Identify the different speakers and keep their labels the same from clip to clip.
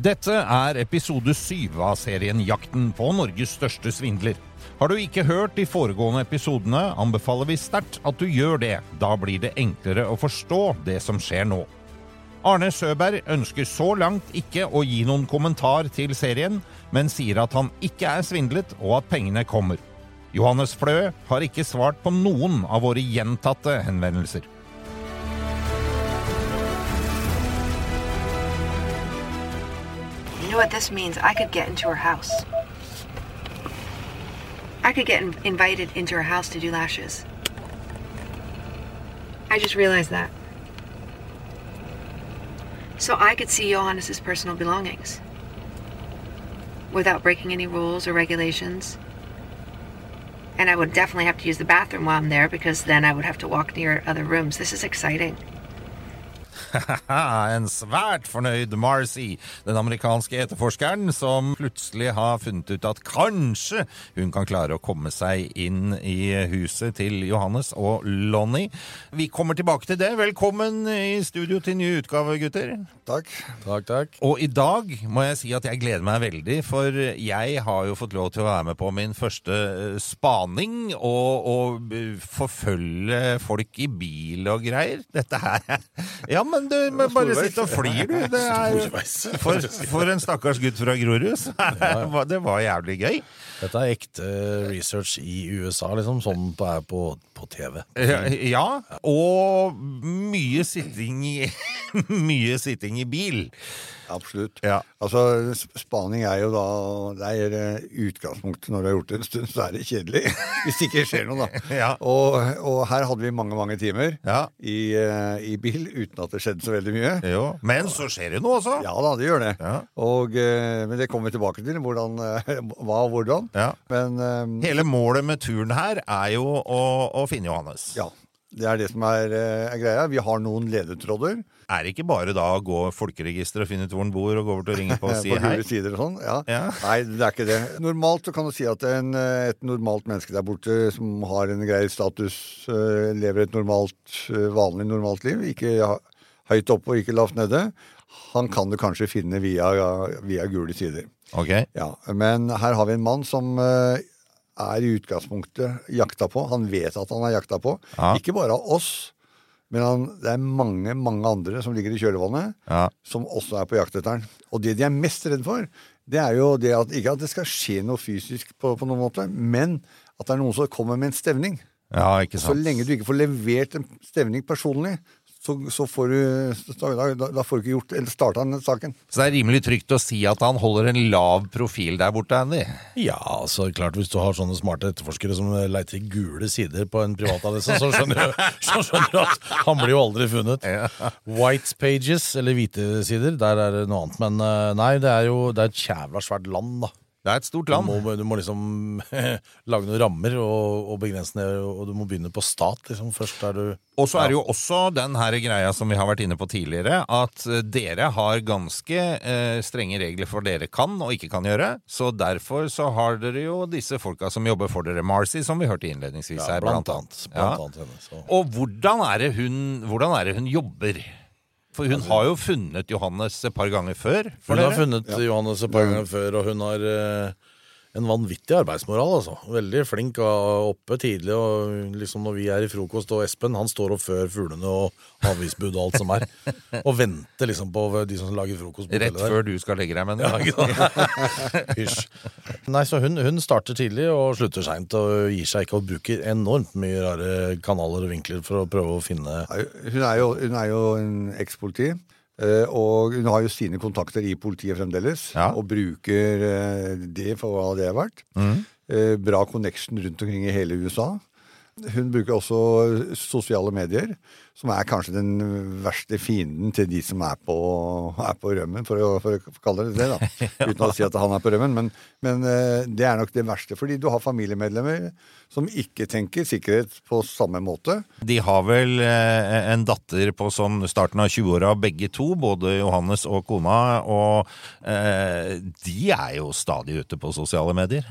Speaker 1: Dette er episode syv av serien Jakten på Norges største svindler. Har du ikke hørt de foregående episodene, anbefaler vi sterkt at du gjør det. Da blir det enklere å forstå det som skjer nå. Arne Søberg ønsker så langt ikke å gi noen kommentar til serien, men sier at han ikke er svindlet og at pengene kommer. Johannes Flø har ikke svart på noen av våre gjentatte henvendelser.
Speaker 2: You know what this means? I could get into her house. I could get in- invited into her house to do lashes. I just realized that. So I could see Johannes's personal belongings without breaking any rules or regulations. And I would definitely have to use the bathroom while I'm there because then I would have to walk near other rooms. This is exciting.
Speaker 1: en svært fornøyd Marcy, den amerikanske etterforskeren, som plutselig har funnet ut at kanskje hun kan klare å komme seg inn i huset til Johannes og Lonnie. Vi kommer tilbake til det. Velkommen i studio til ny utgave, gutter.
Speaker 3: Takk.
Speaker 4: Takk, takk.
Speaker 1: Og i dag må jeg si at jeg gleder meg veldig, for jeg har jo fått lov til å være med på min første eh, spaning og, og forfølge folk i bil og greier. Dette her Ja, men du må bare sitte og flir, du. Det er, for, for en stakkars gutt fra Grorud, det var jævlig gøy.
Speaker 4: Dette er ekte research i USA, liksom, som på- er på, på TV.
Speaker 1: Ja, og mye sitting i Mye sitting i bil.
Speaker 3: Absolutt.
Speaker 1: Ja.
Speaker 3: Altså, Spaning er jo da Det er eh, utgangspunktet når du har gjort det en stund, så er det kjedelig. Hvis det ikke skjer noe, da.
Speaker 1: Ja.
Speaker 3: Og, og her hadde vi mange, mange timer
Speaker 1: Ja.
Speaker 3: i, eh, i bil uten at det skjedde så veldig mye.
Speaker 1: Jo. Men så skjer det noe også.
Speaker 3: Ja da, det gjør det.
Speaker 1: Ja.
Speaker 3: Og, eh, men det kommer vi tilbake til. Hvordan, hva og hvordan.
Speaker 1: Ja.
Speaker 3: Men
Speaker 1: Hele målet med turen her er jo å, å finne Johannes.
Speaker 3: ja, det er det som er, eh, er greia. Vi har noen ledetråder.
Speaker 1: Er det ikke bare da å gå folkeregisteret og finne ut hvor han bor, og gå over til å ringe på og si
Speaker 3: på
Speaker 1: hei?
Speaker 3: sider og sånn. Ja.
Speaker 1: Ja.
Speaker 3: Nei, det er ikke det. Normalt så kan du si at en, eh, et normalt menneske der borte som har en grei status, eh, lever et normalt, vanlig normalt liv, ikke høyt oppe og ikke lavt nede, han kan du kanskje finne via, via gule sider.
Speaker 1: Ok.
Speaker 3: Ja, Men her har vi en mann som er i utgangspunktet jakta på. Han vet at han er jakta på.
Speaker 1: Ja.
Speaker 3: Ikke bare av oss, men han, det er mange, mange andre som ligger i kjølvannet
Speaker 1: Ja.
Speaker 3: som også er på jakt etter den. Og det de er mest redd for, det er jo det at ikke at det skal skje noe fysisk på, på noen måte, men at det er noen som kommer med en stevning.
Speaker 1: ja, ikke sant.
Speaker 3: Så lenge du ikke får levert en stevning personlig, så, så får du da, da, da får du ikke gjort eller starta den saken.
Speaker 1: Så det er rimelig trygt å si at han holder en lav profil der borte, Andy.
Speaker 4: Ja, altså klart hvis du har sånne smarte etterforskere som leiter i gule sider på en privatadresse, så skjønner du, så skjønner du at han blir jo aldri funnet. White pages, eller hvite sider, der er det noe annet. Men eh, nei, det er jo det er et kjævla svært land, da.
Speaker 1: Det er et stort
Speaker 4: Du
Speaker 1: land.
Speaker 4: må, du må liksom lage noen rammer og, og begrense ned, og du må begynne på stat, liksom. Først er du
Speaker 1: Og så er det jo også den her greia som vi har vært inne på tidligere, at eh, dere har ganske eh, strenge regler for dere kan og ikke kan gjøre. Så derfor så har dere jo disse folka som jobber for dere, Marcy, som vi hørte innledningsvis
Speaker 4: ja,
Speaker 1: her,
Speaker 4: blant annet.
Speaker 1: Ja.
Speaker 4: Annet henne.
Speaker 1: Og hvordan er, det hun, hvordan er det hun jobber? For hun har jo funnet Johannes et par ganger før.
Speaker 4: Hun har funnet Johannes et par ganger før, og hun har eh, en vanvittig arbeidsmoral, altså. Veldig flink og oppe tidlig. Og liksom når vi er i frokost, og Espen han står opp før fuglene og avisbud og alt som er, og venter liksom på de som lager frokost. på
Speaker 1: Rett
Speaker 4: før der.
Speaker 1: du skal legge deg, mener
Speaker 4: Ja, ikke sant? Hysj. Nei, så hun, hun starter tidlig og slutter seint og gir seg ikke og bruker enormt mye rare kanaler og vinkler for å prøve å finne
Speaker 3: Hun er jo, hun er jo en ekspoliti. Eh, Og hun har jo sine kontakter i politiet fremdeles,
Speaker 1: Ja.
Speaker 3: og bruker eh, det for hva det er verdt.
Speaker 1: Mm.
Speaker 3: Eh, Bra connection rundt omkring i hele USA. Hun bruker også sosiale medier, som er kanskje den verste fienden til de som er på, er på rømmen, for å, for å kalle det det. da. Uten å si at han er på rømmen, men, men eh, det er nok det verste. Fordi du har familiemedlemmer som ikke tenker sikkerhet på samme måte.
Speaker 1: De har vel eh, en datter på sånn starten av 20-åra, begge to, både Johannes og kona, og eh, de er jo stadig ute på sosiale medier.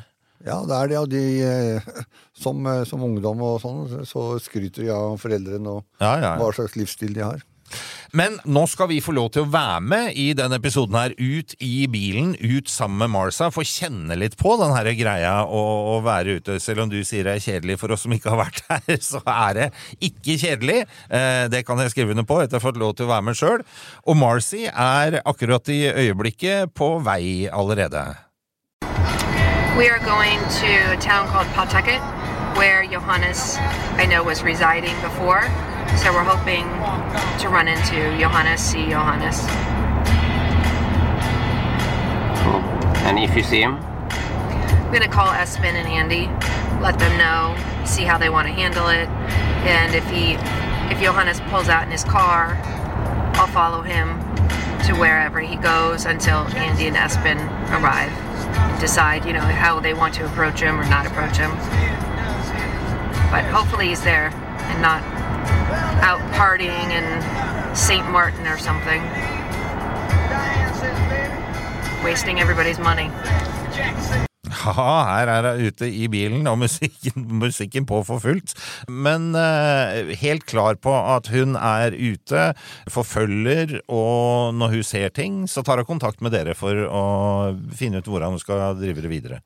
Speaker 3: Ja, det er det. Og de, eh, som, eh, som ungdom og sånn, så skryter de av foreldrene og
Speaker 1: Ja, ja, ja.
Speaker 3: hva slags livsstil de har.
Speaker 1: Men nå skal vi få lov til å være med i denne episoden her, ut i bilen, ut sammen med Marsa, få kjenne litt på den her greia å, å være ute. Selv om du sier det er kjedelig for oss som ikke har vært her, så er det ikke kjedelig. Eh, det kan jeg skrive under på etter å ha fått lov til å være med sjøl. Og Marcy er akkurat i øyeblikket på vei allerede.
Speaker 2: We are going to a town called Pawtucket, where Johannes, I know, was residing before. So we're hoping to run into Johannes, see Johannes.
Speaker 5: Cool. And if you see him,
Speaker 2: I'm gonna call Espen and Andy, let them know, see how they want to handle it, and if he, if Johannes pulls out in his car, I'll follow him to wherever he goes until Andy and Espen arrive. and Decide, you know, how they want to approach him or not approach him. But hopefully he's there and not out partying in St. Martin or something. Wasting everybody's money.
Speaker 1: Haha, her er hun ute i bilen, og musikken, musikken på for fullt. Men eh, helt klar på at hun er ute, forfølger, og når hun ser ting, så tar hun kontakt med dere for å finne ut hvordan hun skal drive det videre.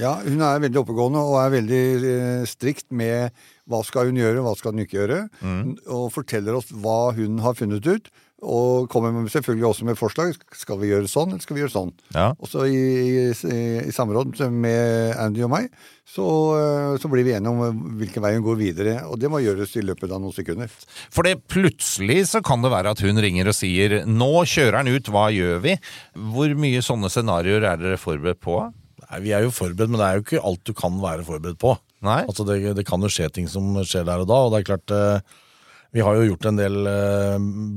Speaker 3: Ja, hun er veldig oppegående og er veldig eh, strikt med hva skal hun gjøre, hva skal hun ikke gjøre, og forteller oss hva hun har funnet ut. Og kommer selvfølgelig også med forslag. Skal vi gjøre sånn, eller skal vi gjøre sånn?
Speaker 1: Ja.
Speaker 3: Og så i, i, i samråd med Andy og meg, så, eh, så blir vi enige om hvilken vei hun går videre. Og det må gjøres i løpet av noen sekunder.
Speaker 1: For det plutselig så kan det være at hun ringer og sier 'nå kjører han ut, hva gjør vi'? Hvor mye sånne scenarioer er dere forberedt på?
Speaker 4: Nei, Vi er jo forberedt, men det er jo ikke alt du kan være forberedt på.
Speaker 1: Nei?
Speaker 4: Altså det, det kan jo skje ting som skjer der og da, og det er klart eh, Vi har jo gjort en del eh,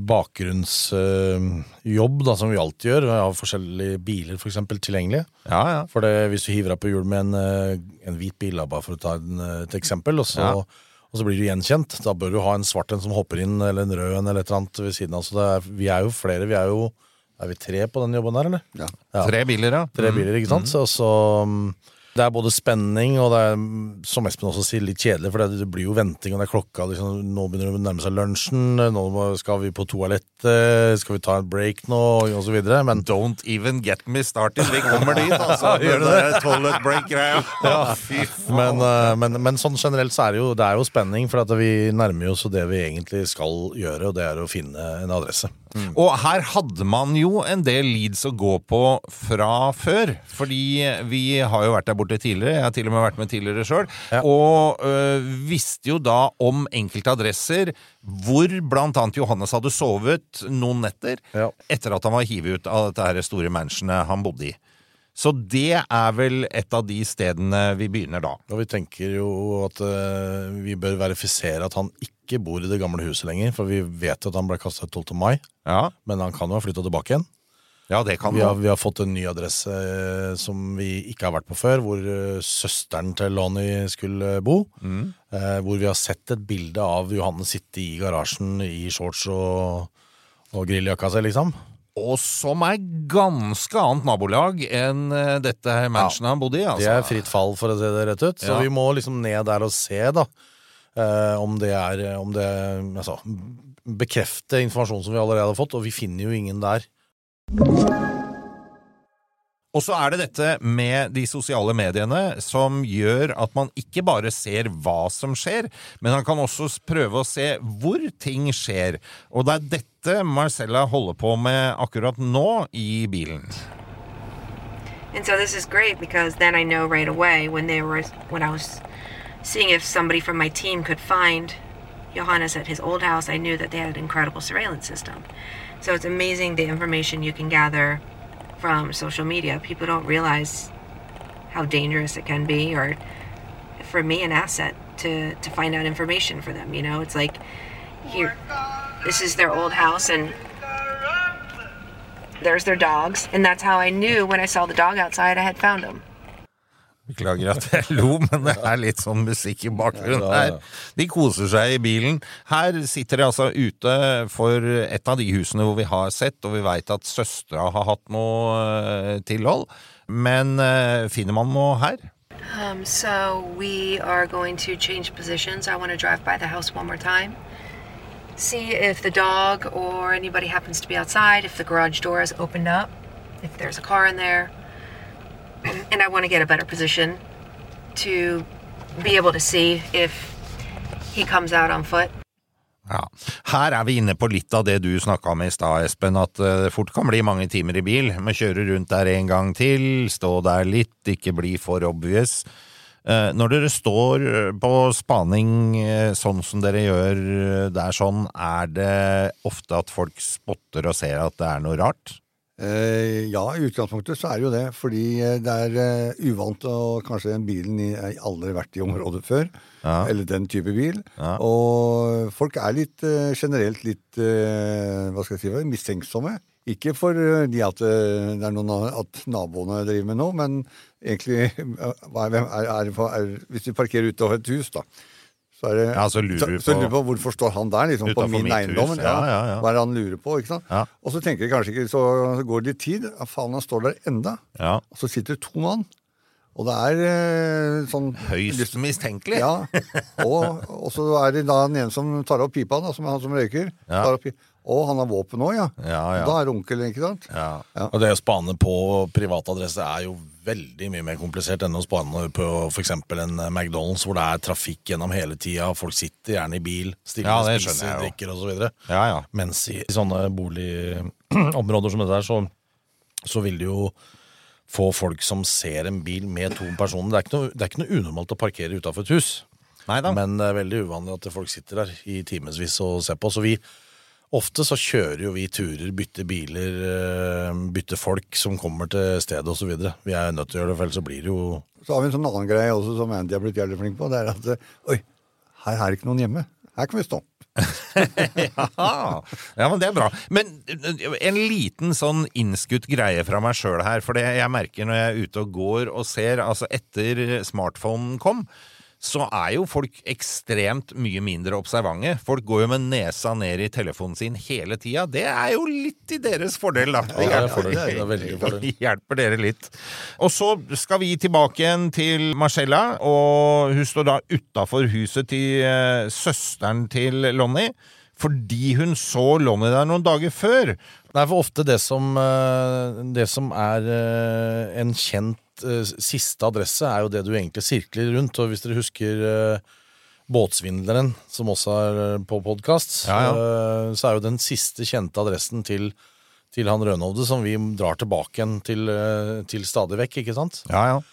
Speaker 4: bakgrunnsjobb, da, som vi alltid gjør. Vi har forskjellige biler for eksempel, tilgjengelige.
Speaker 1: Ja, ja.
Speaker 4: For det, Hvis du hiver deg på hjul med en, eh, en hvit bil, bare for å ta en, eh, et eksempel, og så,
Speaker 1: Ja.
Speaker 4: og så blir du gjenkjent, da bør du ha en svart en som hopper inn, eller en rød en, eller et eller annet ved siden av. Så det er, vi er jo flere. Vi er jo Er vi tre på den jobben her, eller?
Speaker 3: Ja.
Speaker 1: Tre biler, ja.
Speaker 4: Tre biler, ikke sant? Så, så mm, det er både spenning og det er, som Espen også sier, litt kjedelig. For det, blir jo venting, og det er klokka liksom, Nå begynner det å nærme seg lunsjen. Nå skal vi på toalettet. Skal vi ta en break nå? Og så videre. Men
Speaker 1: Don't even get me started. Vi kommer dit, altså.
Speaker 4: Gjør
Speaker 1: det der toilet break-greia. Ja.
Speaker 4: Men, eh, men, men sånn generelt så er det jo, det er jo spenning, for at vi nærmer oss det vi egentlig skal gjøre, og det er å finne en adresse.
Speaker 1: Og her hadde man jo en del leads å gå på fra før. Fordi vi har jo vært der borte tidligere, jeg har til og med vært med tidligere sjøl,
Speaker 4: Ja.
Speaker 1: og øh, visste jo da om enkelte adresser hvor blant annet Johannes hadde sovet noen netter
Speaker 4: Ja.
Speaker 1: etter at han var hivet ut av dette her store mansionet han bodde i. Så det er vel et av de stedene vi begynner da.
Speaker 4: Og vi tenker jo at uh, vi bør verifisere at han ikke bor i det gamle huset lenger, for vi vet at han ble kasta ut 12. mai,
Speaker 1: Ja,
Speaker 4: men han kan jo ha flytta tilbake igjen.
Speaker 1: Ja det kan
Speaker 4: Vi har, vi har fått en ny adresse eh, som vi ikke har vært på før, hvor eh, søsteren til Lonnie skulle bo. Eh, hvor vi har sett et bilde av Johanne sitte i garasjen i shorts og, og grilljakka si, liksom.
Speaker 1: Og som er ganske annet nabolag enn dette mansionet ja, han bodde i. Altså.
Speaker 4: Det er fritt fall, for å si det rett ut. Så
Speaker 1: Ja.
Speaker 4: vi må liksom ned der og se, da. eh, om det er om det, Altså bekrefte informasjon som vi allerede har fått, og vi finner jo ingen der.
Speaker 1: Og så er det dette med de sosiale mediene som gjør at man ikke bare ser hva som skjer, men han kan også prøve å se hvor ting skjer. Og det er dette Marcella holder på med akkurat nå i bilen.
Speaker 2: And so this is great because then I know right away when they were when I was seeing if somebody from my team could find Johannes at his old house, I knew that they had an incredible surveillance system. So it's amazing the information you can gather from social media. People don't realize how dangerous it can be or for me an asset to to find out information for them. You know, it's like here, this is their old house, and there's their dogs, and that's how I knew when I saw the dog outside I had found them.
Speaker 1: Beklager at jeg lo, men det er litt sånn musikk i bakgrunnen her. De koser seg i bilen. Her sitter de altså ute for et av de husene hvor vi har sett, og vi veit at søstera har hatt noe eh, tilhold. Men eh, finner man noe her?
Speaker 2: Um, so we are going to change positions. I want to drive by the house one more time. See if the dog or anybody happens to be outside, if the garage door is opened up, if there's a car in there. And I want to get a better position to be able to see if he comes out on foot.
Speaker 1: Ja. Her er vi inne på litt av det du snakka om i stad, Espen, at eh, det fort kan bli mange timer i bil. Men kjøre rundt der en gang til, stå der litt, ikke bli for obvious. Eh, Når dere står eh, på spaning sånn som dere gjør der sånn, er det ofte at folk spotter og ser at det er noe rart?
Speaker 3: Eh, ja, i utgangspunktet så er det jo det. Fordi eh, det er eh, uvant og kanskje den bilen har aldri vært i området før.
Speaker 1: Ja.
Speaker 3: Eller den type bil.
Speaker 1: Ja.
Speaker 3: Og folk er litt generelt litt hva skal jeg si, mistenksomme. Ikke for eh, at det er noen at naboene driver med noe, men egentlig er, er, er, Hvis du parkerer utover et hus, da. Så, er det,
Speaker 1: Ja, så lurer
Speaker 3: så,
Speaker 1: på,
Speaker 3: så lurer på hvorfor står han der, liksom, på min eiendom.
Speaker 1: ja, ja, ja.
Speaker 3: Hva er det han lurer på? ikke sant?
Speaker 1: Ja.
Speaker 3: Og så tenker jeg kanskje ikke, så går det litt tid. Ja, faen, han står der enda.
Speaker 1: Ja.
Speaker 3: Og så sitter det to mann. Og det er eh, sånn
Speaker 1: Høyst mistenkelig.
Speaker 3: Ja. Og, og så er det da den ene som tar opp pipa, da, som er han som røyker.
Speaker 1: Ja.
Speaker 3: Tar opp pi- Å, han har våpen òg, ja.
Speaker 1: Ja, ja.
Speaker 3: Da er det onkel, ikke sant?
Speaker 1: Ja.
Speaker 4: Og det å spane på privatadresse er jo veldig mye mer komplisert enn å spane på f.eks. en McDonald's hvor det er trafikk gjennom hele tida, folk sitter gjerne i bil, stiller,
Speaker 1: Ja, det
Speaker 4: spiser,
Speaker 1: jeg
Speaker 4: drikker osv.
Speaker 1: Ja, ja.
Speaker 4: Mens i sånne boligområder som dette her, så, så vil det jo få folk som ser en bil med to personer. Det er ikke noe, det er ikke noe unormalt å parkere utafor et hus.
Speaker 1: Neida.
Speaker 4: Men det er veldig uvanlig at folk sitter der i timevis og ser på. Så vi Ofte så kjører jo vi turer, bytter biler, eh, bytter folk som kommer til stedet osv. Vi er nødt til å gjøre det, for ellers så blir det jo
Speaker 3: Så har vi en sånn annen greie også som Andy har blitt jævlig flink på. Det er at eh, Oi, her er det ikke noen hjemme. Her kan vi stå.
Speaker 1: Ja, ja, men det er bra. Men uh, en liten sånn innskutt greie fra meg sjøl her, for det jeg merker når jeg er ute og går og ser, altså etter smartphonen kom, så er jo folk ekstremt mye mindre observante. Folk går jo med nesa ned i telefonen sin hele tida. Det er jo litt i deres fordel, da.
Speaker 4: Ja, det fordel. Det fordel.
Speaker 1: Det hjelper dere litt. Og så skal vi tilbake igjen til Marcella, og hun står da utafor huset til eh, søsteren til Lonnie. Fordi hun så Lonnie der noen dager før.
Speaker 4: Det er for ofte det som, eh, det som er eh, en kjent eh, siste adresse, er jo det du egentlig sirkler rundt. Og hvis dere husker uh, Båtsvindleren, som også er eh, på podkast,
Speaker 1: Ja,
Speaker 4: så er jo den siste kjente adressen til, til han Rønhovde som vi drar tilbake igjen til, til stadig vekk, ikke sant?
Speaker 1: Ja, ja.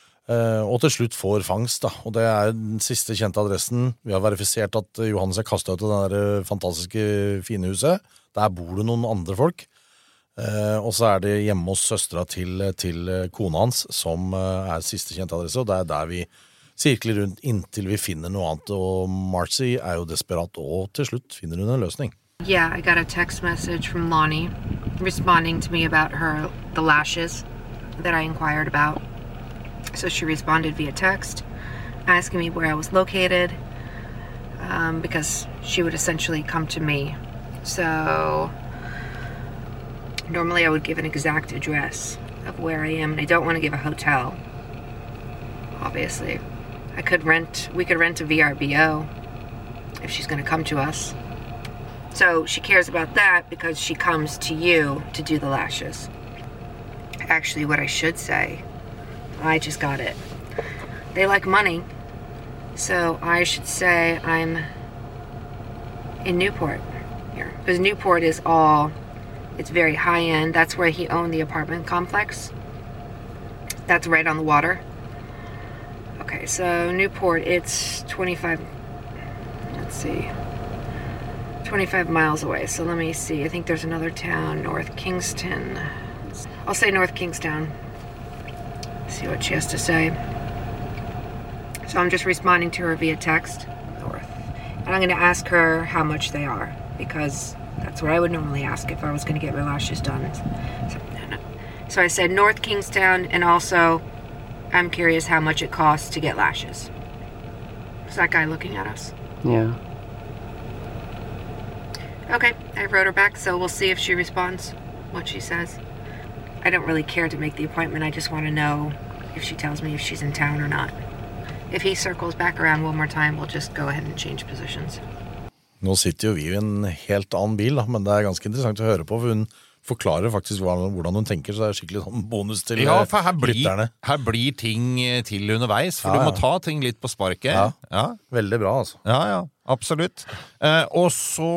Speaker 4: Og til slutt får fangst. da, og Det er den siste kjente adressen. Vi har verifisert at Johannes er kasta ut av det der fantastiske fine huset. Der bor det noen andre folk. Eh, og så er det hjemme hos søstera til, til eh, kona hans som uh, er siste kjente adresse, og det er der vi sirkler rundt inntil vi finner noe annet. Og Marcy er jo desperat, og til slutt finner hun en løsning.
Speaker 2: Yeah, I got a text message from Lonnie responding to me about her the lashes that I inquired about. So she responded via text, asking me where I was located, um, because she would essentially come to me. Normally I would give an exact address of where I am, and I don't want to give a hotel. Obviously, I could rent. We could rent a VRBO if she's going to come to us. So she cares about that because she comes to you to do the lashes. Actually, what I should say, I just got it. They like money. So I should say I'm in Newport here. Because Newport is all, it's very high end. That's where he owned the apartment complex. That's right on the water. Okay, so Newport, it's 25, let's see. 25 miles away. So let me see. I think there's another town, North Kingston. I'll say North Kingstown. See what she has to say. So I'm just responding to her via text, North. And I'm going to ask her how much they are because that's what I would normally ask if I was going to get my lashes done. So, so I said North Kingstown and also I'm curious how much it costs to get lashes. Is that guy looking at us?
Speaker 5: Yeah.
Speaker 2: Okay, I wrote her back, so we'll see if she responds, what she says. I don't really care to make the appointment, I just want to know if she tells me if she's in town or not. If he circles back around one more time, we'll just go ahead and change positions.
Speaker 4: Nå sitter jo vi i en helt annen bil, da, men det er ganske interessant å høre på. For hun forklarer faktisk hvordan hun tenker, så det er skikkelig sånn bonus til
Speaker 1: Ja,
Speaker 4: eh,
Speaker 1: for her blir,
Speaker 4: lytterne.
Speaker 1: her blir ting eh, til underveis, for
Speaker 4: Ja,
Speaker 1: du må
Speaker 4: ja.
Speaker 1: ta ting litt på sparket.
Speaker 4: Ja.
Speaker 1: Ja,
Speaker 4: Veldig bra, altså.
Speaker 1: ja, ja absolutt. Eh, og så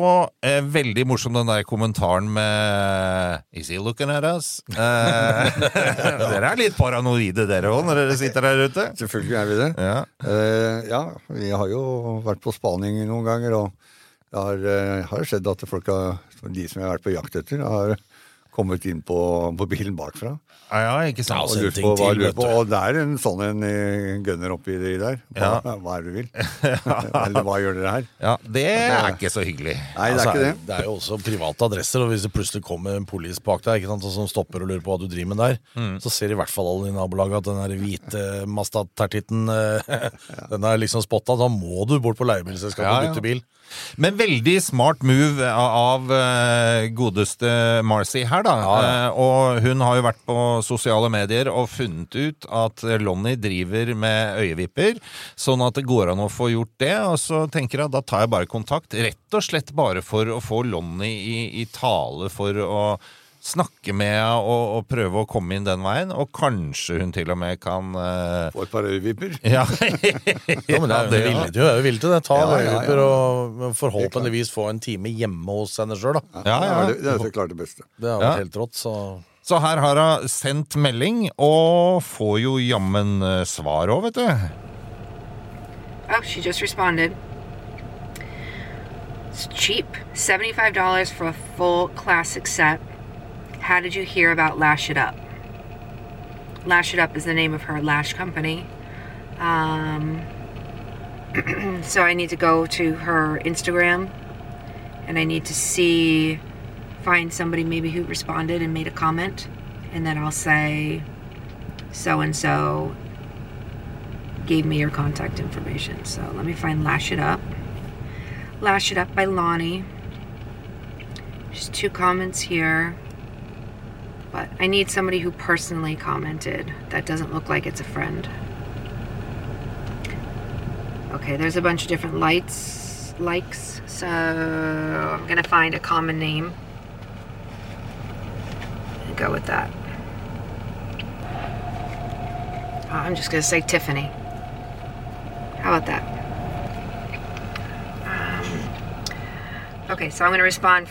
Speaker 1: eh, veldig morsom den der kommentaren med Is he looking at us? Eh, dere er litt paranoide dere òg, når dere sitter der ute.
Speaker 3: Selvfølgelig er vi det.
Speaker 1: Ja.
Speaker 3: Eh, ja, vi har jo vært på spaning noen ganger, og det har, eh, har skjedd at folk har, de som jeg har vært på jakt etter, har kommet inn på, på bilen bakfra.
Speaker 1: Ja, ja, ikke sant?
Speaker 3: Og lurt på hva
Speaker 4: lurt
Speaker 3: på. Og det er en sånn en eh, gunner oppi de der. Hva,
Speaker 1: Ja.
Speaker 3: hva er det du vil? Eller hva gjør dere her?
Speaker 1: Ja, det er ikke så hyggelig.
Speaker 3: Nei, det er
Speaker 4: Altså,
Speaker 3: ikke det.
Speaker 4: det er jo også private adresser, og hvis det plutselig kommer en polis bak deg ikke sant, som stopper og lurer på hva du driver med der,
Speaker 3: Mm.
Speaker 4: så ser i hvert fall alle i nabolaget at den der hvite Mazda-tertitten eh, Den er liksom spotta. Da må du bort på leiebilselskapet og bytte bil.
Speaker 1: Men veldig smart move av eh, godeste Marcy her, da. Eh, og hun har jo vært på sosiale medier og funnet ut at Lonnie driver med øyevipper, sånn at det går an å få gjort det. Og så tenker jeg da tar jeg bare kontakt, rett og slett bare for å få Lonnie i, i tale for å snakke med henne og, og prøve å komme inn den veien, og kanskje hun til og med kan uh...
Speaker 3: Få et par øyevipper.
Speaker 1: ja.
Speaker 4: Ja, men det er jo villig til, jo villig til det. Ta
Speaker 3: Ja, ja, ja.
Speaker 4: øyevipper og forhåpentligvis få en time hjemme hos henne sjøl, da.
Speaker 1: Ja,
Speaker 3: Det
Speaker 1: ja.
Speaker 3: det, det er så klart det beste.
Speaker 4: Det har
Speaker 1: Ja.
Speaker 4: vært helt rått, så
Speaker 1: Så her har hun sendt melding, og får jo jammen eh, svar òg, vet du.
Speaker 2: Oh, she just responded. It's cheap. $75 for a full classic set. How did you hear about Lash It Up? Lash It Up is the name of her lash company. Um, so I need to go to her Instagram and I need to see, find somebody maybe who responded and made a comment. And then I'll say, so and so gave me your contact information. So let me find Lash It Up. Lash It Up by Lonnie. Just two comments here. But I need somebody who personally commented. That doesn't look like it's a friend. Okay, there's a bunch of different lights likes. So I'm gonna find a common name and go with that. Uh, I'm just gonna say Tiffany. How about that? Um, okay, so I'm to respond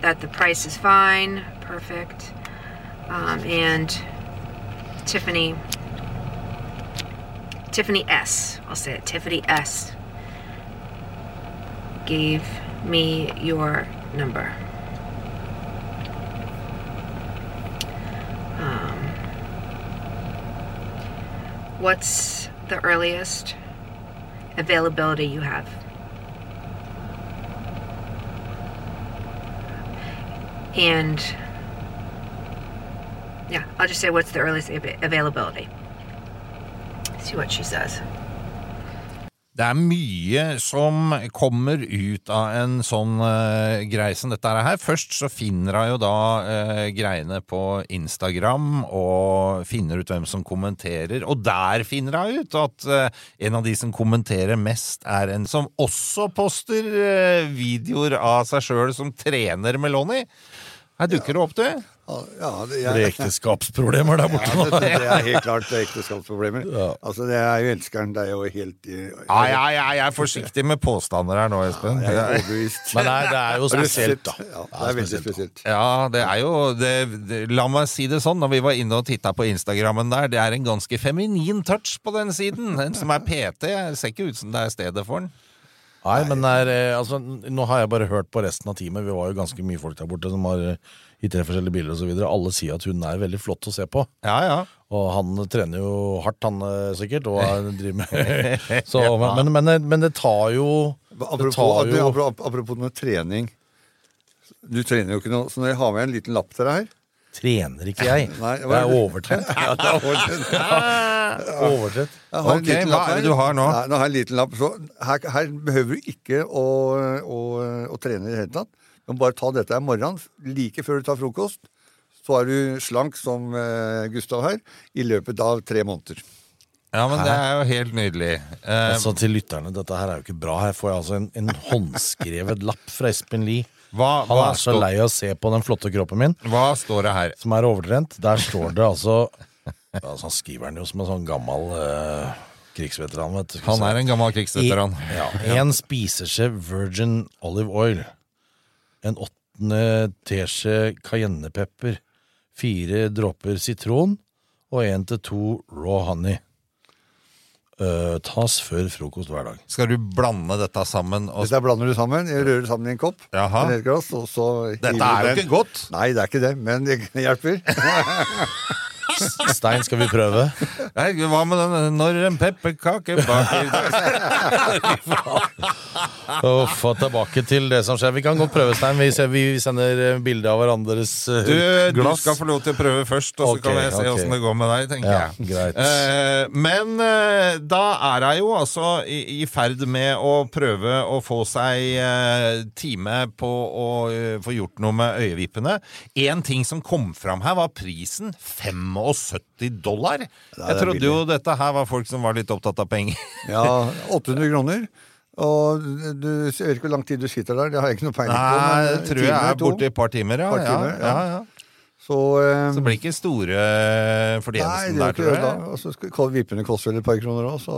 Speaker 2: that the price is fine, perfect, um, and Tiffany, Tiffany S. I'll say it. Tiffany S. Gave me your number. Um, what's the earliest availability you have? And yeah, I'll just say what's the earliest av- availability. See what she says.
Speaker 1: Det er mye som kommer ut av en sånn uh, greie som dette her. Først så finner hun jo da uh, greiene på Instagram og finner ut hvem som kommenterer. Og der finner hun ut at uh, en av de som kommenterer mest, er en som også poster videoer av seg sjøl som trener med Lonnie. Her dukker det opp, du.
Speaker 3: Ja, det,
Speaker 4: det er ekteskapsproblemer der borte
Speaker 3: ja, det, det er helt klart det er ekteskapsproblemer. Altså, det er jo elskeren. Det er jo helt Nei,
Speaker 1: Ja, ja, ja, jeg er forsiktig med påstander her nå, Espen.
Speaker 3: Jeg er overbevist.
Speaker 4: Men det er, det er jo spesielt, da.
Speaker 3: Ja, det er veldig spesielt.
Speaker 1: Ja, det er jo det, det, La meg si det sånn, når vi var inne og titta på Instagrammen der, det er en ganske feminin touch på den siden. Den som er PT, ser ikke ut som det er stedet for den.
Speaker 4: Nei, men det er, eh, altså, nå har jeg bare hørt på resten av teamet. Vi var jo ganske mye folk der borte som har eh, i tre forskjellige biler osv. Alle sier at hun er veldig flott å se på.
Speaker 1: Ja, ja.
Speaker 4: Og han trener jo hardt, han eh, sikkert. Og han driver med så, men, men, men det tar jo Det
Speaker 3: Apropos,
Speaker 4: tar jo
Speaker 3: apropos, apropos med trening. Du trener jo ikke noe, så når jeg har med en liten lapp til deg her
Speaker 4: Trener ikke jeg.
Speaker 3: Nei,
Speaker 4: det er overtrent.
Speaker 3: Ja, det er overtrent. Jeg
Speaker 1: Ok, hva er det du har nå?
Speaker 3: Nei, nå har jeg en liten lapp, så her, her behøver du ikke å, å, å trene i det hele tatt. Du må bare ta dette her morgenen, like før du tar frokost. Så er du slank som eh, Gustav her, i løpet av tre måneder.
Speaker 1: Ja, men det er jo helt nydelig. Eh,
Speaker 4: Altså Til lytterne, dette her er jo ikke bra. Her får jeg altså en, en håndskrevet lapp fra Espen Lie.
Speaker 1: Hva,
Speaker 4: Han
Speaker 1: hva,
Speaker 4: er så lei av å se på den flotte kroppen min,
Speaker 1: hva står det her?
Speaker 4: som er overtrent. Der står det altså Altså Han skriver den jo som en sånn gammel eh, krigsveteran. vet du.
Speaker 1: Han er en gammel krigsveteran.
Speaker 4: I- Ja, En spiseskje virgin olive oil. En åttende teskje cayennepepper. Fire dråper sitron. Og én til to raw honey. Eh, tas før frokost hver dag.
Speaker 1: Skal du blande dette sammen? Og...
Speaker 3: Dette blander du sammen, jeg rører sammen i en kopp.
Speaker 1: Jaha.
Speaker 3: eller glass, og så
Speaker 1: Dette er jo ikke godt.
Speaker 3: Nei, det er ikke det, men det hjelper.
Speaker 4: Stein, skal vi prøve?
Speaker 1: Nei, hva med den når en pepperkake baker
Speaker 4: få tilbake til det som skjer. Vi kan godt prøve, Stein. Vi, ser, vi sender eh, bilde av hverandres eh,
Speaker 1: Du, du skal få lov til å prøve først, og så
Speaker 4: okay,
Speaker 1: kan jeg se åssen okay. det går med deg, tenker
Speaker 4: Ja,
Speaker 1: jeg.
Speaker 4: greit.
Speaker 1: Eh, men eh, da er hun jo altså i, i ferd med å prøve å få seg eh, time på å eh, få gjort noe med øyevippene. En ting som kom fram her, var prisen 75 dollar.
Speaker 3: er
Speaker 1: Jeg trodde jo dette her var folk som var litt opptatt av penger.
Speaker 3: Ja, 800 kroner. Og du jeg vet ikke hvor lang tid du sitter der, det har jeg ikke noe peiling på.
Speaker 1: Nei, det tror jeg er borte i et par timer, ja.
Speaker 3: Par timer,
Speaker 1: ja, ja, ja.
Speaker 3: Så, eh,
Speaker 1: Så det blir ikke store
Speaker 3: Nei,
Speaker 1: fortjenesten der,
Speaker 3: er
Speaker 1: tror jeg.
Speaker 3: Og så skal vippene koste vel et par kroner òg, så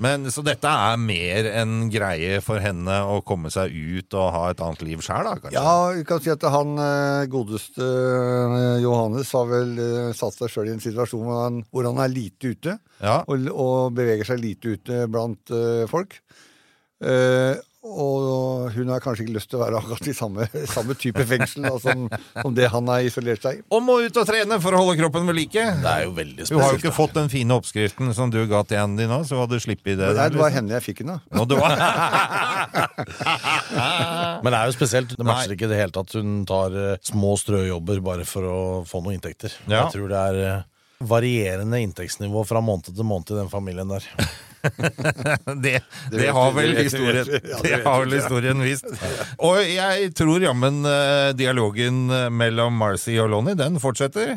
Speaker 1: Men, så dette er mer en greie for henne å komme seg ut og ha et annet liv sjøl, da? kanskje?
Speaker 3: Ja, vi kan si at han eh, godeste eh, Johannes har vel eh, satt seg sjøl i en situasjon hvor han, hvor han er lite ute.
Speaker 1: Ja.
Speaker 3: Og, og beveger seg lite ute blant uh, folk. Eh, og hun har kanskje ikke lyst til å være akkurat i samme, samme type fengsel da, som, som det han har isolert seg i.
Speaker 1: Og må ut og trene for å holde kroppen ved like.
Speaker 4: Det er jo veldig spesielt.
Speaker 1: Du har jo ikke fått den fine oppskriften som du ga til Andy nå, så hadde du sluppet det.
Speaker 3: Nei, det var henne jeg fikk den av.
Speaker 1: Var...
Speaker 4: Men det er jo spesielt. Det matcher ikke i det hele tatt. Hun tar eh, små strøjobber bare for å få noen inntekter.
Speaker 1: Ja.
Speaker 4: Jeg tror det er eh, varierende inntektsnivå fra måned til måned i den familien der.
Speaker 1: det, det, har vel historien
Speaker 3: det
Speaker 1: har vel historien vist. Og jeg tror jammen eh, dialogen eh, mellom Marcy og Lonnie, den fortsetter.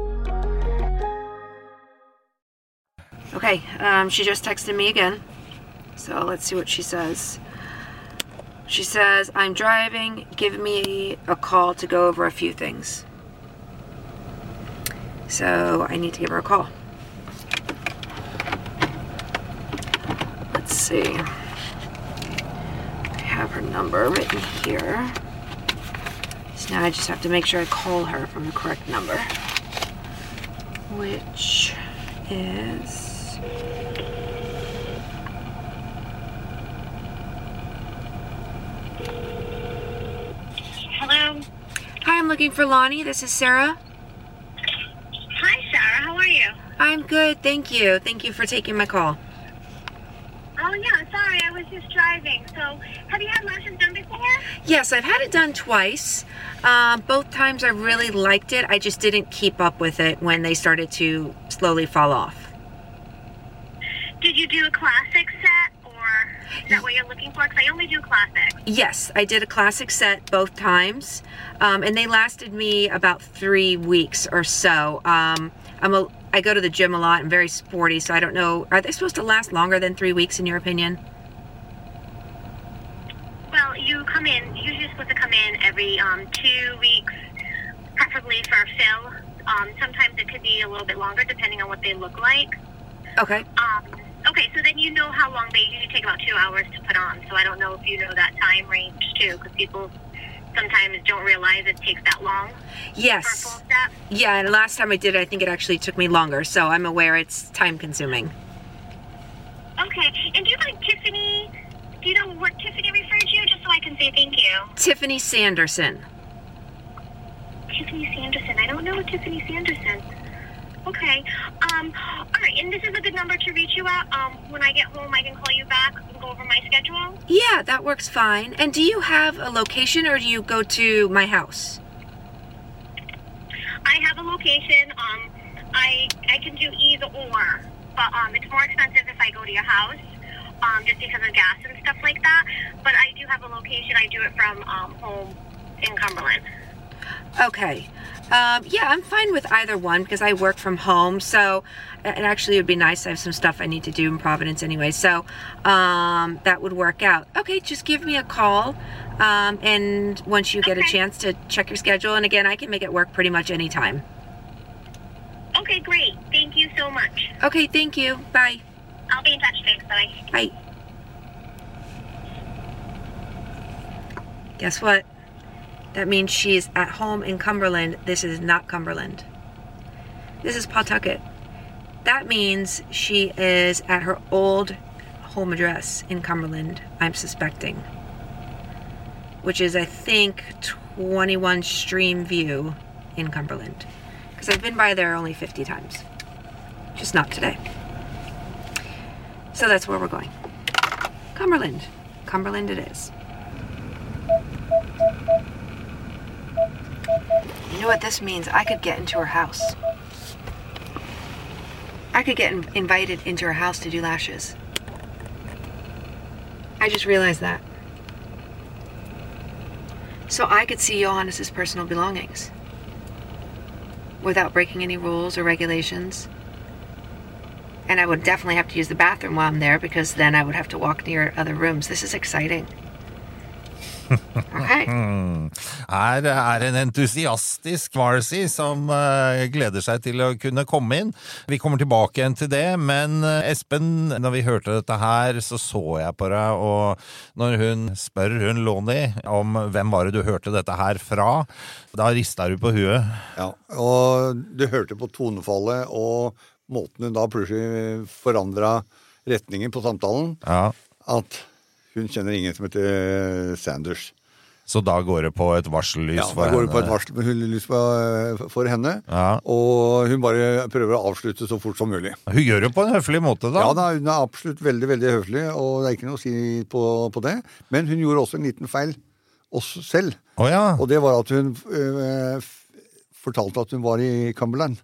Speaker 2: Okay, um, she just texted me again. So let's see what she says. She says, I'm driving. Give me a call to go over a few things. So I need to give her a call. Let's see. I have her number written here. So now I just have to make sure I call her from the correct number. Which is.
Speaker 6: Hello.
Speaker 2: Hi, I'm looking for Lonnie. This is Sarah.
Speaker 6: Hi, Sarah. How are you?
Speaker 2: I'm good, thank you. Thank you for taking my call.
Speaker 6: Oh, yeah. Sorry, I was just driving. So, have you had lashes done before?
Speaker 2: Yes, I've had it done twice. Um, both times I really liked it. I just didn't keep up with it when they started to slowly fall off.
Speaker 6: Do a classic set, or is that what you're looking for? Because I only do classic.
Speaker 2: Yes, I did a classic set both times, um, and they lasted me about three weeks or so. Um, I'm a, I go to the gym a lot. I'm very sporty, so I don't know. Are they supposed to last longer than three weeks, in your opinion?
Speaker 6: Well, you come in. Usually, you're supposed to come in every um, two weeks, preferably for a fill. Um, sometimes it could be a little bit longer, depending on what they look like.
Speaker 2: Okay.
Speaker 6: Um, okay, so then you know how long they usually take about two hours to put on. So I don't know if you know that time range too, because people sometimes don't realize it takes that long
Speaker 2: Yes. Yeah, and last time I did it, I think it actually took me longer, so I'm aware it's time consuming.
Speaker 6: Okay, and do you like Tiffany? Do you know what Tiffany referred to, just so I can say thank you?
Speaker 2: Tiffany Sanderson.
Speaker 6: Tiffany Sanderson. I don't know Tiffany Sanderson. Okay. Um. All right. And this is a good number to reach you at. Um. When I get home, I can call you back and go over my schedule.
Speaker 2: Yeah, that works fine. And do you have a location or do you go to my house?
Speaker 6: I have a location. Um. I I can do either or, but um, it's more expensive if I go to your house. Um, just because of gas and stuff like that. But I do have a location. I do it from um home in Cumberland.
Speaker 2: Okay. Um, yeah, I'm fine with either one because I work from home. So it actually would be nice. I have some stuff I need to do in Providence anyway. So um, that would work out. Okay, just give me a call. Um, and once you get a chance to check your schedule, and again, I can make it work pretty much anytime.
Speaker 6: Okay. Great. Thank you so much.
Speaker 2: Okay, thank you. Bye.
Speaker 6: I'll be in touch. Thanks. Bye.
Speaker 2: Bye. Guess what? That means she's at home in Cumberland. This is not Cumberland. This is Pawtucket. That means she is at her old home address in Cumberland, I'm suspecting. Which is, I think, 21 Stream View in Cumberland. Because I've been by there only 50 times. Just not today. So that's where we're going. Cumberland. Cumberland it is. You know what this means? I could get into her house. I could get in- invited into her house to do lashes. I just realized that. So I could see Johannes's personal belongings without breaking any rules or regulations. And I would definitely have to use the bathroom while I'm there because then I would have to walk near other rooms. This is exciting.
Speaker 1: Her er en entusiastisk Marcy som eh, gleder seg til å kunne komme inn. Vi kommer tilbake igjen til det, men eh, Espen, når vi hørte dette her, så så jeg på deg, og når hun spør hun Loni om hvem var det du hørte dette her fra, da rista du på huet.
Speaker 3: Ja, og du hørte på tonefallet og måten hun da plutselig forandra retningen på samtalen,
Speaker 1: Ja.
Speaker 3: at hun kjenner ingen som heter Sanders.
Speaker 1: Så da går det på et varsellys
Speaker 3: Ja,
Speaker 1: for
Speaker 3: da går det på et varsellys hun for henne,
Speaker 1: Ja.
Speaker 3: og hun bare prøver å avslutte så fort som mulig.
Speaker 1: Hun gjør det på en høflig måte, da.
Speaker 3: Ja, da, hun er absolutt veldig veldig høflig, og det er ikke noe å si på, på det. Men hun gjorde også en liten feil oss selv.
Speaker 1: Oh, ja.
Speaker 3: Og det var at hun øh, fortalte at hun var i Cumberland.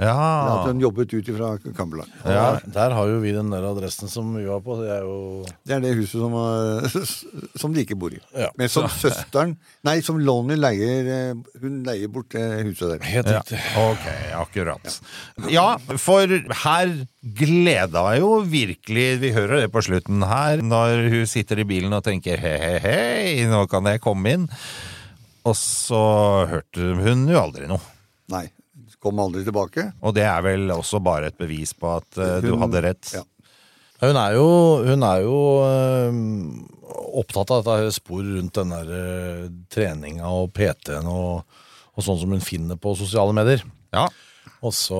Speaker 3: At hun jobbet ut fra Cumberland.
Speaker 4: Ja, der har jo vi den der adressen som vi var på. Det er jo
Speaker 3: Det er det huset som, øh, som de ikke bor i.
Speaker 4: Ja.
Speaker 3: Men som søsteren Nei, som Lonnie leier øh, Hun leier bort det huset der.
Speaker 4: helt
Speaker 1: Ja,
Speaker 4: riktig.
Speaker 1: ok, akkurat. Ja, for her gleda jeg jo virkelig Vi hører det på slutten her, når hun sitter i bilen og tenker hei, hei, hei, nå kan jeg komme inn. Og så hørte hun jo aldri noe.
Speaker 3: Nei. Kom aldri tilbake.
Speaker 1: Og det er vel også bare et bevis på at eh, du hadde rett.
Speaker 3: Ja.
Speaker 4: Hun er jo, hun er jo uh, opptatt av dette spor rundt den der uh, treninga og PT-en og, og sånn som hun finner på sosiale medier.
Speaker 1: Ja.
Speaker 4: Og så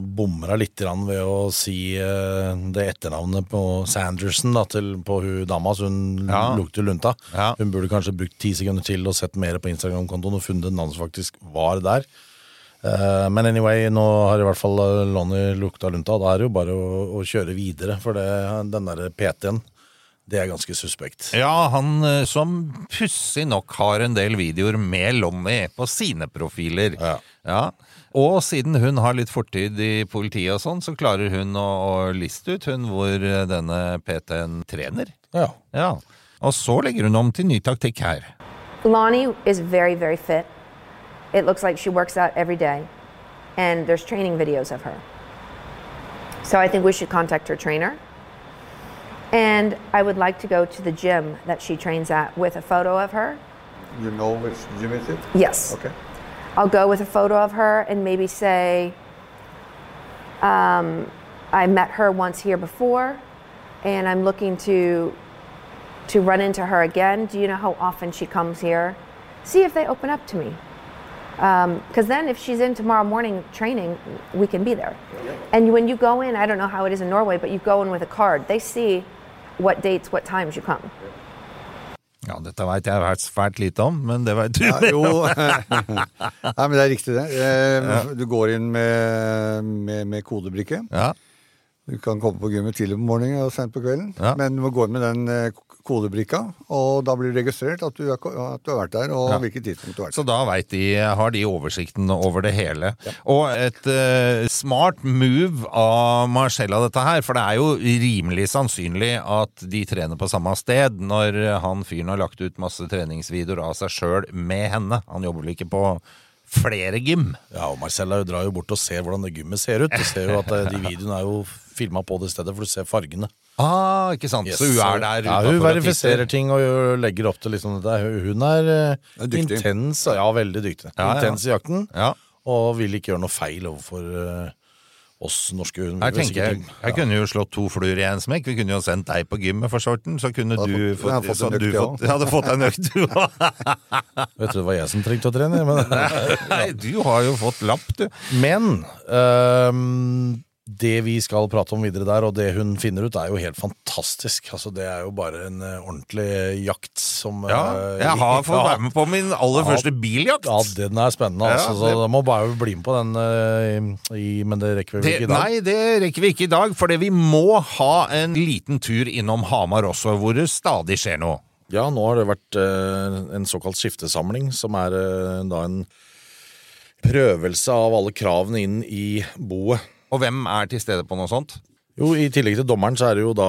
Speaker 4: bommer hun litt grann ved å si uh, det etternavnet på Sanderson da, til, på hun dama, så hun
Speaker 1: Ja.
Speaker 4: lukter lunta.
Speaker 1: Ja.
Speaker 4: Hun burde kanskje brukt ti sekunder til og sett mer på Instagram-kontoen og funnet et navn som faktisk var der. Eh, men anyway, nå har i hvert fall eh, Lonnie lukta lunta, da er det jo bare å, å kjøre videre. For det, den der PT-en, det er ganske suspekt.
Speaker 1: Ja, han eh, som pussig nok har en del videoer med Lonnie på sine profiler.
Speaker 4: Ja.
Speaker 1: Og siden hun har litt fortid i politiet og sånn, så klarer hun å, å liste ut hun hvor denne PT-en trener.
Speaker 4: Ja.
Speaker 1: Ja. Og så legger hun om til ny taktikk her.
Speaker 7: Lonnie is very, very fit. It looks like she works out every day, and there's training videos of her. So I think we should contact her trainer And I would like to go to the gym that she trains at with a photo of her.
Speaker 3: You know which gym is it?
Speaker 7: Yes.
Speaker 3: Okay.
Speaker 7: I'll go with a photo of her and maybe say, um, I met her once here before, and I'm looking to to run into her again. Do you know how often she comes here? See if they open up to me. Because then, if she's in tomorrow morning training, we can be there. And when you go in, I don't know how it is in Norway, but you go in with a card. They see what dates, what times you come.
Speaker 1: Ja, dette veit jeg vært svært lite om, men det veit du.
Speaker 3: Ja, jo. Nei, men det er riktig, det. Eh, Du går inn med, med, med kodebrikke.
Speaker 1: Ja.
Speaker 3: Du kan komme på gymmet tidlig på morgenen og sent på kvelden,
Speaker 1: Ja.
Speaker 3: men du må gå inn med den eh, kodebrikka, og da blir det registrert at du, er, at du har vært der, og
Speaker 1: Ja.
Speaker 3: hvilket tidspunkt du har vært
Speaker 1: Så da vet de, har de oversikten over det hele. Og et uh, smart move av Marcella dette her, for det er jo rimelig sannsynlig at de trener på samme sted når han fyren har lagt ut masse treningsvideoer av seg sjøl med henne. Han jobber vel ikke på flere gym?
Speaker 4: Ja, og Marcella drar jo bort og ser hvordan det gymmet ser ut. Du ser jo at eh, de videoene er jo filma på det stedet, for du ser fargene.
Speaker 1: Ah, ikke sant?
Speaker 4: Yes,
Speaker 1: så hun er der
Speaker 4: ja, Hun verifiserer ting og legger opp til liksom dette. Hun- Hun er, eh,
Speaker 3: Er
Speaker 4: intens, ja, veldig dyktig.
Speaker 1: Ja, ja.
Speaker 4: Intens i jakten,
Speaker 1: Ja.
Speaker 4: og vil ikke gjøre noe feil overfor eh, oss norske. Hun jeg,
Speaker 1: tenker jeg, jeg kunne jo slått to fluer i en smekk. Vi kunne jo sendt deg på gymmet for sorten, så kunne du
Speaker 3: fått-
Speaker 1: fått,
Speaker 3: jeg har fått
Speaker 1: så du fått, hadde fått deg en økt, du òg.
Speaker 4: Vet du, det var jeg som trengte å trene. Men,
Speaker 1: Nei, du har jo fått lapp, du.
Speaker 4: men ehm, det vi skal prate om videre der, og det hun finner ut, er jo helt fantastisk. Altså, det er jo bare en uh, ordentlig jakt som
Speaker 1: Ja,
Speaker 4: eh,
Speaker 1: jeg har fått være med på min aller
Speaker 4: Ja.
Speaker 1: første biljakt.
Speaker 4: Ja, den er spennende,
Speaker 1: Ja,
Speaker 4: det... Så da må bare bli med på den, uh, i, men det rekker vi
Speaker 1: Det,
Speaker 4: ikke i dag.
Speaker 1: nei, det rekker vi ikke i dag, for vi må ha en liten tur innom Hamar også, hvor det stadig skjer noe.
Speaker 4: Ja, nå har det vært en såkalt skiftesamling, som er da en prøvelse av alle kravene inn i boet.
Speaker 1: Og hvem er til stede på noe sånt?
Speaker 4: Jo, I tillegg til dommeren så er det jo da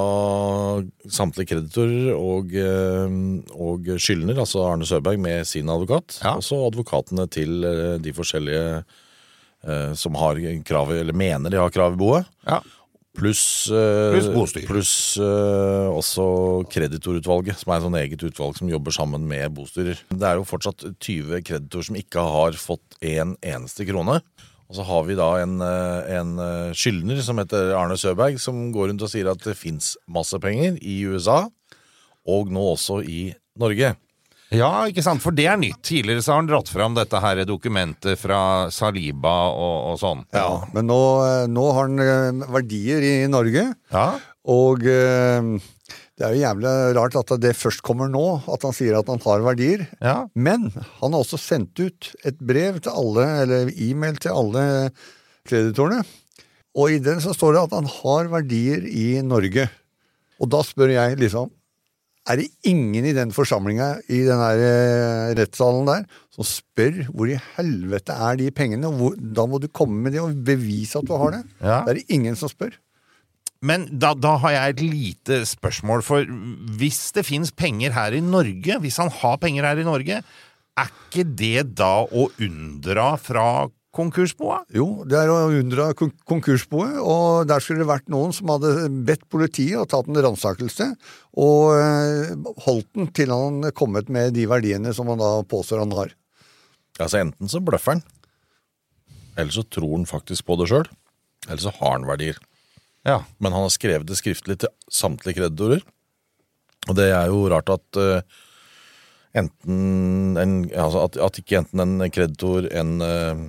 Speaker 4: samtlige kreditorer og, eh, og skyldner, altså Arne Søberg med sin advokat.
Speaker 1: Ja.
Speaker 4: Og så advokatene til eh, de forskjellige eh, som har krav, eller mener de har krav i boet.
Speaker 1: Ja.
Speaker 4: Pluss eh,
Speaker 1: plus
Speaker 4: pluss, eh, også kreditorutvalget, som er et sånn eget utvalg som jobber sammen med bostyrer. Det er jo fortsatt 20 kreditorer som ikke har fått en eneste krone. Og så har vi da en, eh, en eh, skyldner som heter Arne Søberg, som går rundt og sier at det fins masse penger i USA, og nå også i Norge.
Speaker 1: Ja, ikke sant, for det er nytt. Tidligere så har han dratt fram dette her dokumentet fra Saliba og, og sånn.
Speaker 3: Ja, men nå, eh, nå har han verdier i Norge,
Speaker 1: Ja.
Speaker 3: og eh, det er jo jævlig rart at det først kommer nå, at han sier at han har verdier.
Speaker 1: Ja.
Speaker 3: Men han har også sendt ut et brev til alle, eller e-mail til alle kreditorene. Og i den så står det at han har verdier i Norge. Og da spør jeg liksom Er det ingen i den forsamlinga i den her eh, rettssalen der som spør hvor i helvete er de pengene? og Hvor, da må du komme med det og bevise at du har det.
Speaker 1: Ja.
Speaker 3: Det er det ingen som spør.
Speaker 1: Men da, da har jeg et lite spørsmål, for hvis det fins penger her i Norge, hvis han har penger her i Norge, er ikke det da å unndra fra konkursboet?
Speaker 3: Jo, det er å unndra kon- konkursboet, og der skulle det vært noen som hadde bedt politiet og tatt en ransakelse, og eh, holdt den til han kommet med de verdiene som han da påstår han har.
Speaker 4: Altså Enten så bløffer han, eller så tror han faktisk på det sjøl, eller så har han verdier.
Speaker 1: Ja.
Speaker 4: Men han har skrevet det skriftlig til samtlige kreditorer. Og det er jo rart at uh, enten en, altså at, at ikke enten en kreditor, en, uh,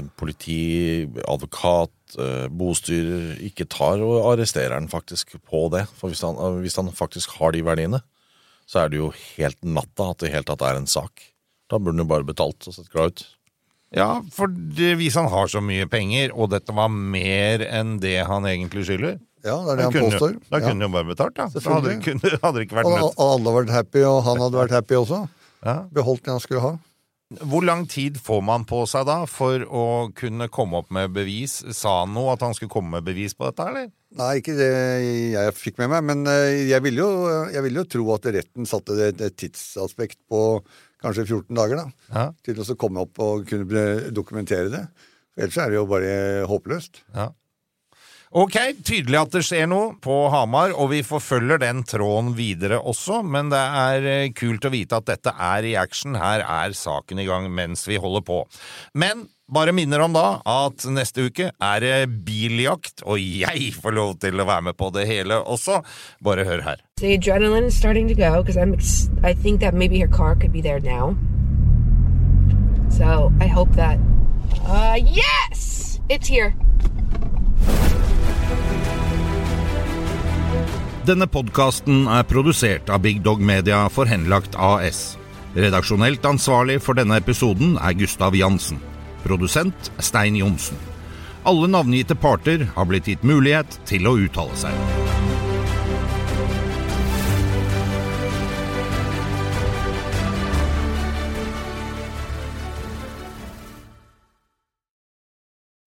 Speaker 4: en politi, advokat, uh, bostyrer ikke tar og arresterer han faktisk på det. For hvis han, hvis han faktisk har de verdiene, så er det jo helt natta at det i hele tatt er en sak. Da burde han jo bare betalt og sett glad ut.
Speaker 1: Ja, for det, hvis han har så mye penger, og dette var mer enn det han egentlig skylder
Speaker 3: Ja, det er det han,
Speaker 1: han
Speaker 3: påstår.
Speaker 1: Da
Speaker 3: Ja.
Speaker 1: kunne han jo bare betalt, da. Da hadde, kunne, hadde det ikke vært
Speaker 3: Og
Speaker 1: nødt.
Speaker 3: og alle hadde vært happy, og han hadde vært happy også.
Speaker 1: Ja.
Speaker 3: Beholdt det han skulle ha.
Speaker 1: Hvor lang tid får man på seg da for å kunne komme opp med bevis? Sa han noe at han skulle komme med bevis på dette, eller?
Speaker 3: Nei, ikke det jeg fikk med meg, men eh, jeg ville jo, jeg ville jo tro at retten satte et, et tidsaspekt på kanskje 14 dager, da.
Speaker 1: Ja.
Speaker 3: Til å komme opp og kunne dokumentere det. Ellers er det jo bare håpløst.
Speaker 1: Ja. Ok, tydelig at det skjer noe på Hamar, og vi forfølger den tråden videre også, men det er eh, kult å vite at dette er i action. Her er saken i gang mens vi holder på. Men bare minner om da at neste uke er det biljakt, og jeg får lov til å være med på det hele også. Bare hør her.
Speaker 8: The adrenaline is starting to go because I'm. I think that maybe her car could be there now. So I hope that. Uh, yes, it's here.
Speaker 1: Denne podkasten er produsert av Big Dog Media for Henlagt AS. Redaksjonelt ansvarlig for denne episoden er Gustav Jansen. Produsent Stein Johnsen. Alle navngitte parter har blitt gitt mulighet til å uttale seg.